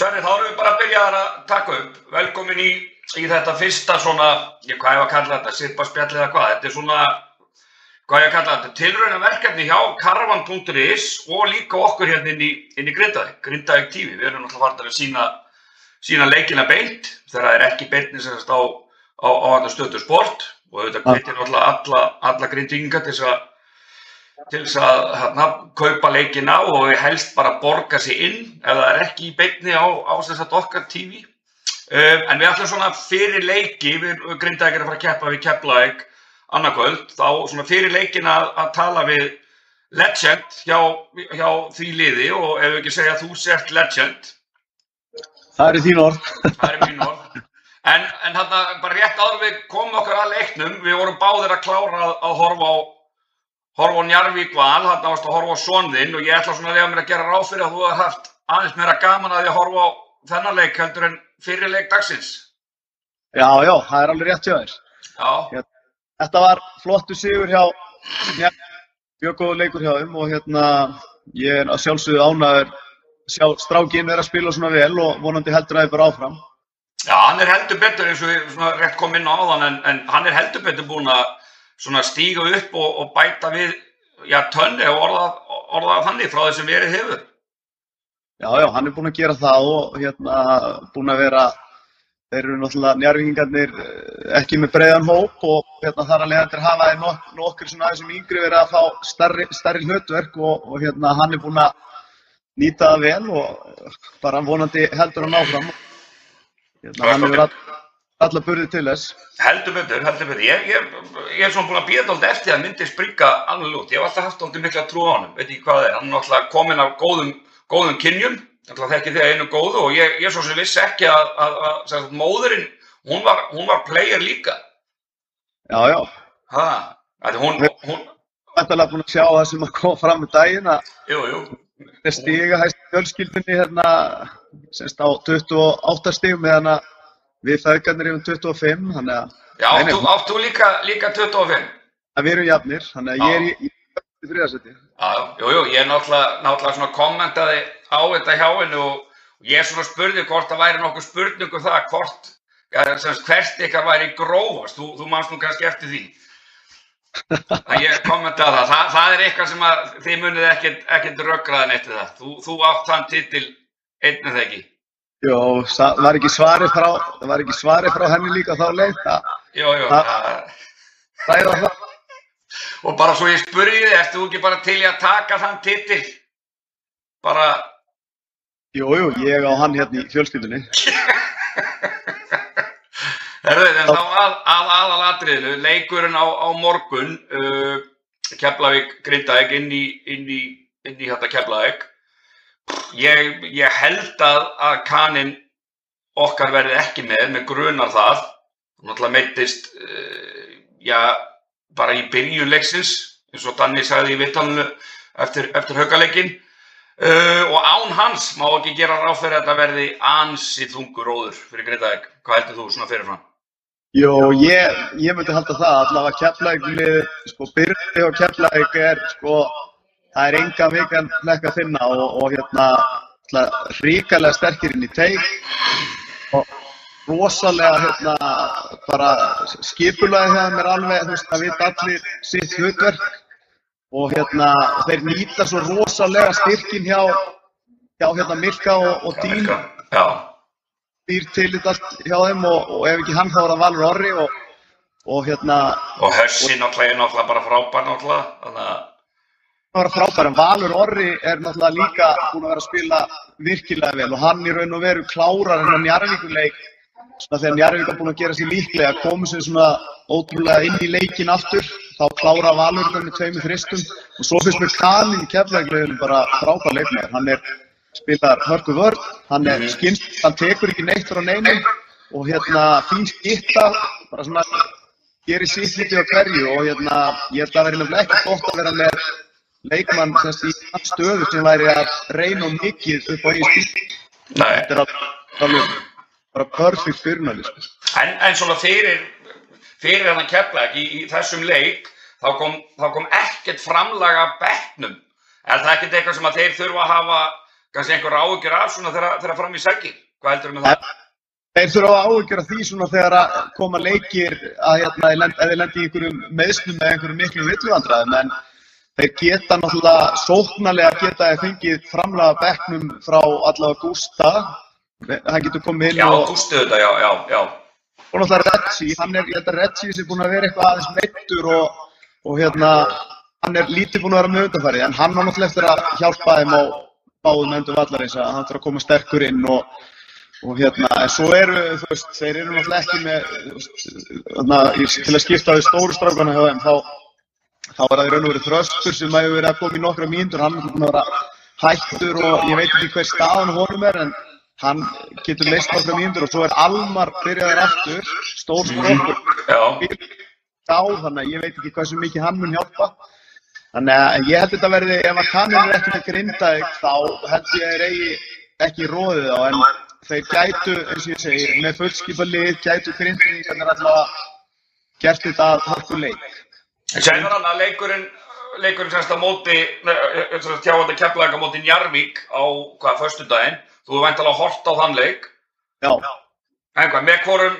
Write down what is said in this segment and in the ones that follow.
Sverri, þá erum við bara að byrja að taka upp. Velkomin í, í þetta fyrsta svona, ég, hvað ég var að kalla þetta, sirpa spjallið eða hvað, þetta er svona, hvað ég að kalla þetta, tilröðina verkefni hjá caravan.is og líka okkur hérna inn í, inn í Grindavík, Grindavík TV. Við erum náttúrulega farin að sína, sína leikina beint þegar það er ekki beintni sem þetta á, á, á, á stöðu sport og auðvitað hveitir náttúrulega alla, alla grindinga til þess að til þess að hérna, kaupa leikina og helst bara borga sér inn ef það er ekki í beitni á, á sagt, okkar TV. Um, en við ætlum svona fyrir leiki, við grindaði ekki að fara að keppa við Keflavík annarkvöld, þá svona fyrir leikin að, að tala við legend hjá, hjá því liði og ef við ekki segja að þú sért legend. Það er þín orð. Það er mín orð. En, en hérna bara rétt áður við komum okkar að leiknum, við vorum báðir að klára að, að horfa á horfa á Njarvík val, þarna varst að horfa á sonðinn og ég ætla svona að lega mér að gera ráð fyrir að þú hefði haft aðeins meira gaman að því að horfa á þennan leik heldur en fyrir leik dagsins. Já, já, það er alveg rétt hjá þér. Já. Þetta var flottu sigur hjá mjög góðu leikur hjá þeim og hérna ég er að sjálfsögðu ánæður sjá strákinn vera að spila svona vel og vonandi heldur að það er bara áfram. Já, hann er heldur betur eins og við rétt kom inn á þann en, en hann er heldur betur búin að svona stíga upp og, og bæta við já, tönni og orðað, orðað þannig frá þessum verið hefur. Já, já, hann er búinn að gera það og hérna búinn að vera, þeir eru náttúrulega njárvíkingarnir ekki með breiðan hóp og hérna þar að leiðandir hafa þeir nok nokkur svona aðeins sem yngri verið að fá starri, starri hlutverk og, og hérna hann er búinn að nýta það vel og bara vonandi heldur hann áfram. Hérna, hann er allar burði til þess. Heldur betur, heldur betur. Ég, ég, ég er svona búinn að býða alltaf eftir að myndi springa alveg út. Ég hef alltaf haft alltaf mikla trú á hann, veit ekki hvað það er. Hann er náttúrulega komin af góðum, góðum kynjum, alltaf þekki þegar einu góðu og ég, ég svo sem vissi ekki að, að, að, að móðurinn, hún var, hún var player líka. Já, já. Er hún, hún... Ég ætla að búin að sjá það sem að koma fram í daginn að jú, jú. stiga hægt fjölskyldunni hérna, semst á 28 stigum meðan að Við feðgarnir erum 25, þannig að... Já, áttu, áttu líka, líka 25? Það við erum jafnir, þannig að ég er í, í, í þriðarsæti. Já, jú, jú, ég er náttúrulega, náttúrulega svona kommentaði á þetta hjá hennu og, ég svona spurði hvort það væri nokkuð spurningu um það, hvort, ja, semst, hvert ykkar væri grófast, þú, þú mannst nú kannski eftir því. Það ég kommentaði það, það, það er eitthvað sem að þið munið ekkert, rökkraðan eftir það. Þú, þú átt þann titil einnið þegar ekki. Jó, var ekki svarið frá, var ekki svarið frá henni líka þá leið? Jú, jú. Það er það. Og bara svo ég spurði þið, ertu þú ekki bara til í að taka þann titil? Bara... Jú, jú, ég á hann hérna í fjölskyldunni. Herðu, en þá að, að aðalatriðinu, leikurinn á, á morgun, uh, Keflavík, Grindavík, inn í, inn í, inn í þetta Keflavík. Ég, ég held að, að kaninn okkar verði ekki með, með grunar það. Náttúrulega meittist, uh, já, bara í byrjun leiksins, eins og Danni sagði í vittalinu eftir, eftir högaleikinn. Uh, og án hans má ekki gera ráð fyrir að þetta verði ansi þungur róður fyrir Grindavík. Hvað heldur þú svona fyrirfram? Jó, ég, ég myndi halda það, allavega Keflavík, sko, byrði og Keflavík er, sko, það er enga vikan hlekka að finna og, og hérna, ríkalega sterkir inn í teik og rosalega, hérna, bara skipulaði það mér alveg, þú veist, að vita allir sitt hlutverk og hérna, þeir nýta svo rosalega styrkin hjá, hjá hérna Milka og, og Dín. Býr til þetta allt hjá þeim og, og ef ekki hann þá er það Valur Orri og, og hérna og Hössi náttúrulega er náttúrulega bara frábær náttúrulega þannig að það var frábær en Valur Orri er náttúrulega líka búin að vera að spila virkilega vel og hann í raun og veru klárar hennar Njarvíkuleik svona þegar Njarvík er búin að gera sér líklega komið sér svona ótrúlega inn í leikin aftur þá klára Valur þetta með tveimur þristum og svo finnst mér Kanin í keflægleginu bara frábær leikmaður. Hann er spilar hörku vörð, hann er skynst, hann tekur ekki neitt frá neinum og hérna fín skitta, bara svona gerir sitt lítið á hverju og hérna ég held að það verði nefnilega ekki gott að vera með leikmann semst í stöðu sem væri að reyna og mikið upp á einu stíl. Þetta er alveg bara perfect fyrirnæli. Sko. En, en svona fyrir, fyrir hann að kepla ekki í, í þessum leik, þá kom, þá kom ekkert framlag af bekknum. Er það ekkert eitthvað sem að þeir þurfa að hafa kannski einhver áhugjur af svona þegar, þegar fram í sækir. Hvað heldur með það? Þeir þurfa að áhugjur af því svona þegar að koma leikir að hérna, ef þeir lendi í einhverjum meðslum eða einhverjum miklu villuvandræðum en þeir geta náttúrulega sóknarlega geta þeir fengið framlega bekknum frá allavega Gústa hann getur komið inn Já, og, Gústi þetta, já, já, já. og náttúrulega Retsi, hann er, ég held að Retsi sem er búinn að vera eitthvað aðeins meittur og, og hérna, hann er lítið búinn að vera með undanfæri en hann á náttúrulega eftir að hjálpa þeim á báðum endum vallarins að hann þarf að koma sterkur inn og, og hérna, en svo eru, þú veist, þeir eru náttúrulega ekki með, í- til að skipta við stóru strákana hjá þeim, þá, þá er það í raun og veru þröstur sem hefur verið að koma í nokkra mínútur, hann er búinn að vera hættur og ég veit ekki hver staðan honum er, en hann getur leist nokkra mínútur og svo er Almar byrjaður aftur, stór strókur, Já, á, þannig að ég veit ekki hversu mikið hann mun hjálpa. Þannig að ég held þetta verði, ef að kannin er ekki með grindaðið, þá held ég að eigi ekki róðið á, en þeir gætu, eins og ég segi, með fullskipa lið, gætu grindingarnir allavega gert þetta að segður hann að leikurinn, leikurinn semst að móti, semst að keflaðið á móti Njarvík á, hvað, föstudaginn. Þú er væntalega að horta á þann leik. Já, En hvað, með hvorum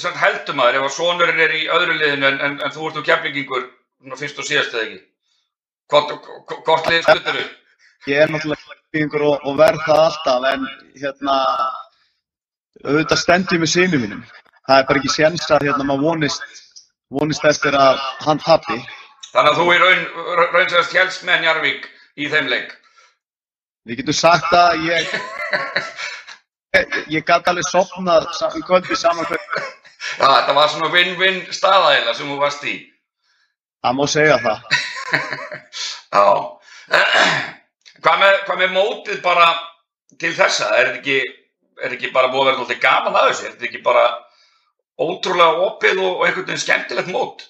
sem heldur maður ef að sonurinn er í öðru liðinu en, en, en þú ert úr keflingingur svona fyrst og síðast eða ekki? Hvort, hvort lið stuttur upp? ég er náttúrulega yngur og, og verð það alltaf, en hérna, auðvitað stendur ég með sinu mínum. Það er bara ekki séns að hérna maður vonist, vonist eftir að hann tappi. Þannig að þú í raun, raun segast helst með Njarvík í þeim leik. Við getum sagt að ég, ég, ég gæti alveg sopnað um kvöldi saman hvernig, Já, þetta var svona win-win staðæla sem þú varst í. það má segja það. Já. Hvað með, hvað með mótið bara til þessa? Er þetta ekki, ekki bara búið að vera náttúrulega gaman að þessu? Er þetta ekki bara ótrúlega opið og, og einhvern veginn skemmtilegt mót?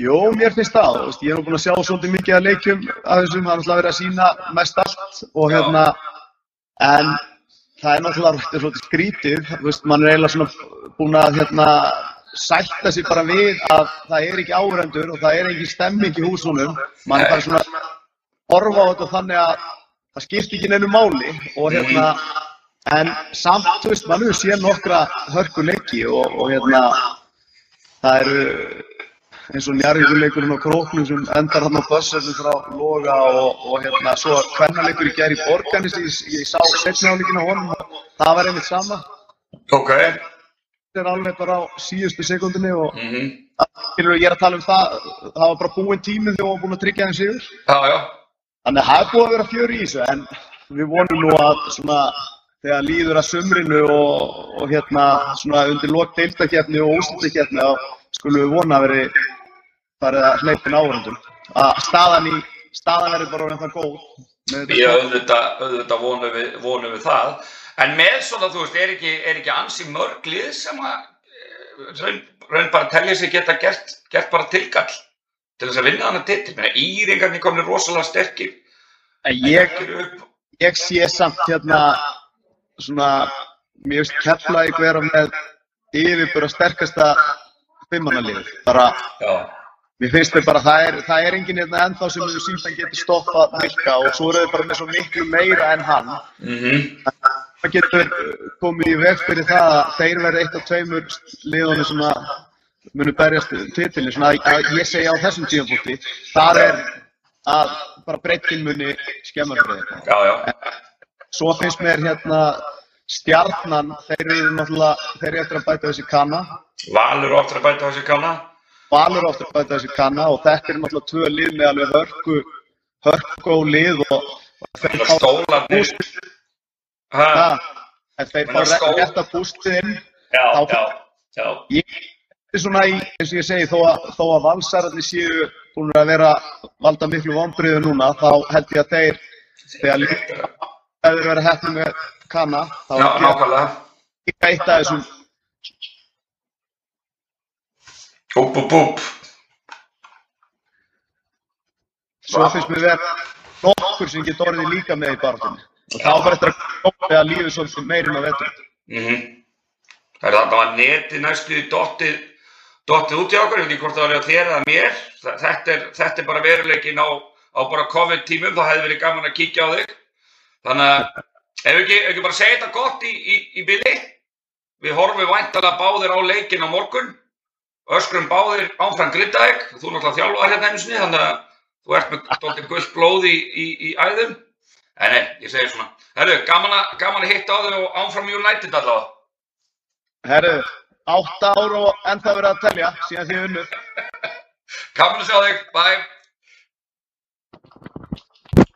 Jú, mér finnst það, veist, ég er nú búinn að sjá svolítið mikið að leikjum af þessum, það er náttúrulega verið að sína mest allt og hérna, en það er náttúrulega svolítið skrítið, veist, mann er eiginlega svona búinn að hérna sætta sig bara við að það er ekki áhrendur og það er ekki stemming í húsunum, mann er bara svona að horfa á þetta þannig að það skiptir ekki neinu máli og hérna, en samt, þú veist, mann hefur séð nokkra hörku leiki og, og hérna, það eru eins og njarvíkuleikurinn og króknum sem endar hann á bussarnu frá Loga og, og hérna svo kvennaleikur í gerð í Borganis ég, ég sá setni áleikin á honum og það var einmitt sama Ok. þetta er alveg bara á síðustu sekundinni og Mm skilur, ég er að tala um það það var bara búinn tíminn þegar við varum búin að tryggja þeim sigur Já, já. þannig að það er búið að vera fjör í þessu en við vonum nú að svona þegar líður að sumrinu og, og hérna svona undir lok deildakefni og úslutakefni þá skulum við vona að veri farið að hleypin áhörndum að staðan í staðan verður bara orðin það góð Ég auðvitað, auðvitað vonum, við, vonum við það. En með svona, þú veist, er ekki, er ekki ansi mörg lið sem að eh, raun, raun bara telja sig geta gert, gert bara tilkall til þess að vinna þannig titil. Meina, Íringarnir komni rosalega sterkir. En ég, ég sé samt hérna svona mér finnst Keflavík vera með yfirbúra sterkasta fimmannalið bara Já. Mér finnst þau bara, það er, það er enginn hérna ennþá sem hefur sínt að geta stoppað Milka og svo eru þau bara með svo miklu meira en hann. Mm Það getur komið í veg fyrir það að þeir verði eitt af tveimur liðunum sem að munu berjast titilin, svona að ég segja á þessum tímapunkti. Það er að bara breytin muni skemmar fyrir þeir. Svo finnst mér hérna stjarnan, þeir eru náttúrulega, þeir eru eftir að bæta þessi kanna. Valur oftar að bæta þessi kanna. Valur áttur að bæta þessi kanna og þetta er náttúrulega tvö lið með alveg hörku, hörku og lið og, og þeir fá stólarnir. en þeir fá rétt að bústið inn. já, þá- já, já. Ég er svona í, eins og ég segi, þó að, þó að valsararnir séu búin að vera valda miklu vonbriðu núna, þá held ég að þeir, þegar líka hefur verið hefnum með kanna, þá Já, nákvæmlega. líka eitt af þessum Úp, úp, úp. Svo finnst mér vera nokkur sem getur orðið líka með í barðinni. Og þá fyrir þetta að koma að lífið svolítið meirinn á vetur. Mm Það er þetta var netið næstu dottið, dottið út í okkur, ég veit ekki hvort það var hjá þér eða mér. Þa- Þetta er, þetta er bara veruleikin á, á bara COVID-tímum, það hefði verið gaman að kíkja á þig. Þannig að ef ekki, ef ekki bara segja þetta gott í, í, í bili, við horfum væntalega báðir á leikin á morgun, öskrum báðir áfram Grindavík, þú náttúrulega þjálfaði hérna einu sinni, þannig að þú ert með doldið gullt blóð í, í, í æðum. En nei, ég segi svona. Herru, gaman, að- gaman að hitta á þig og áfram United allavega. Herru, átta ár og ennþá verið að telja síðan því unnuð. Gaman að sjá þig, bye.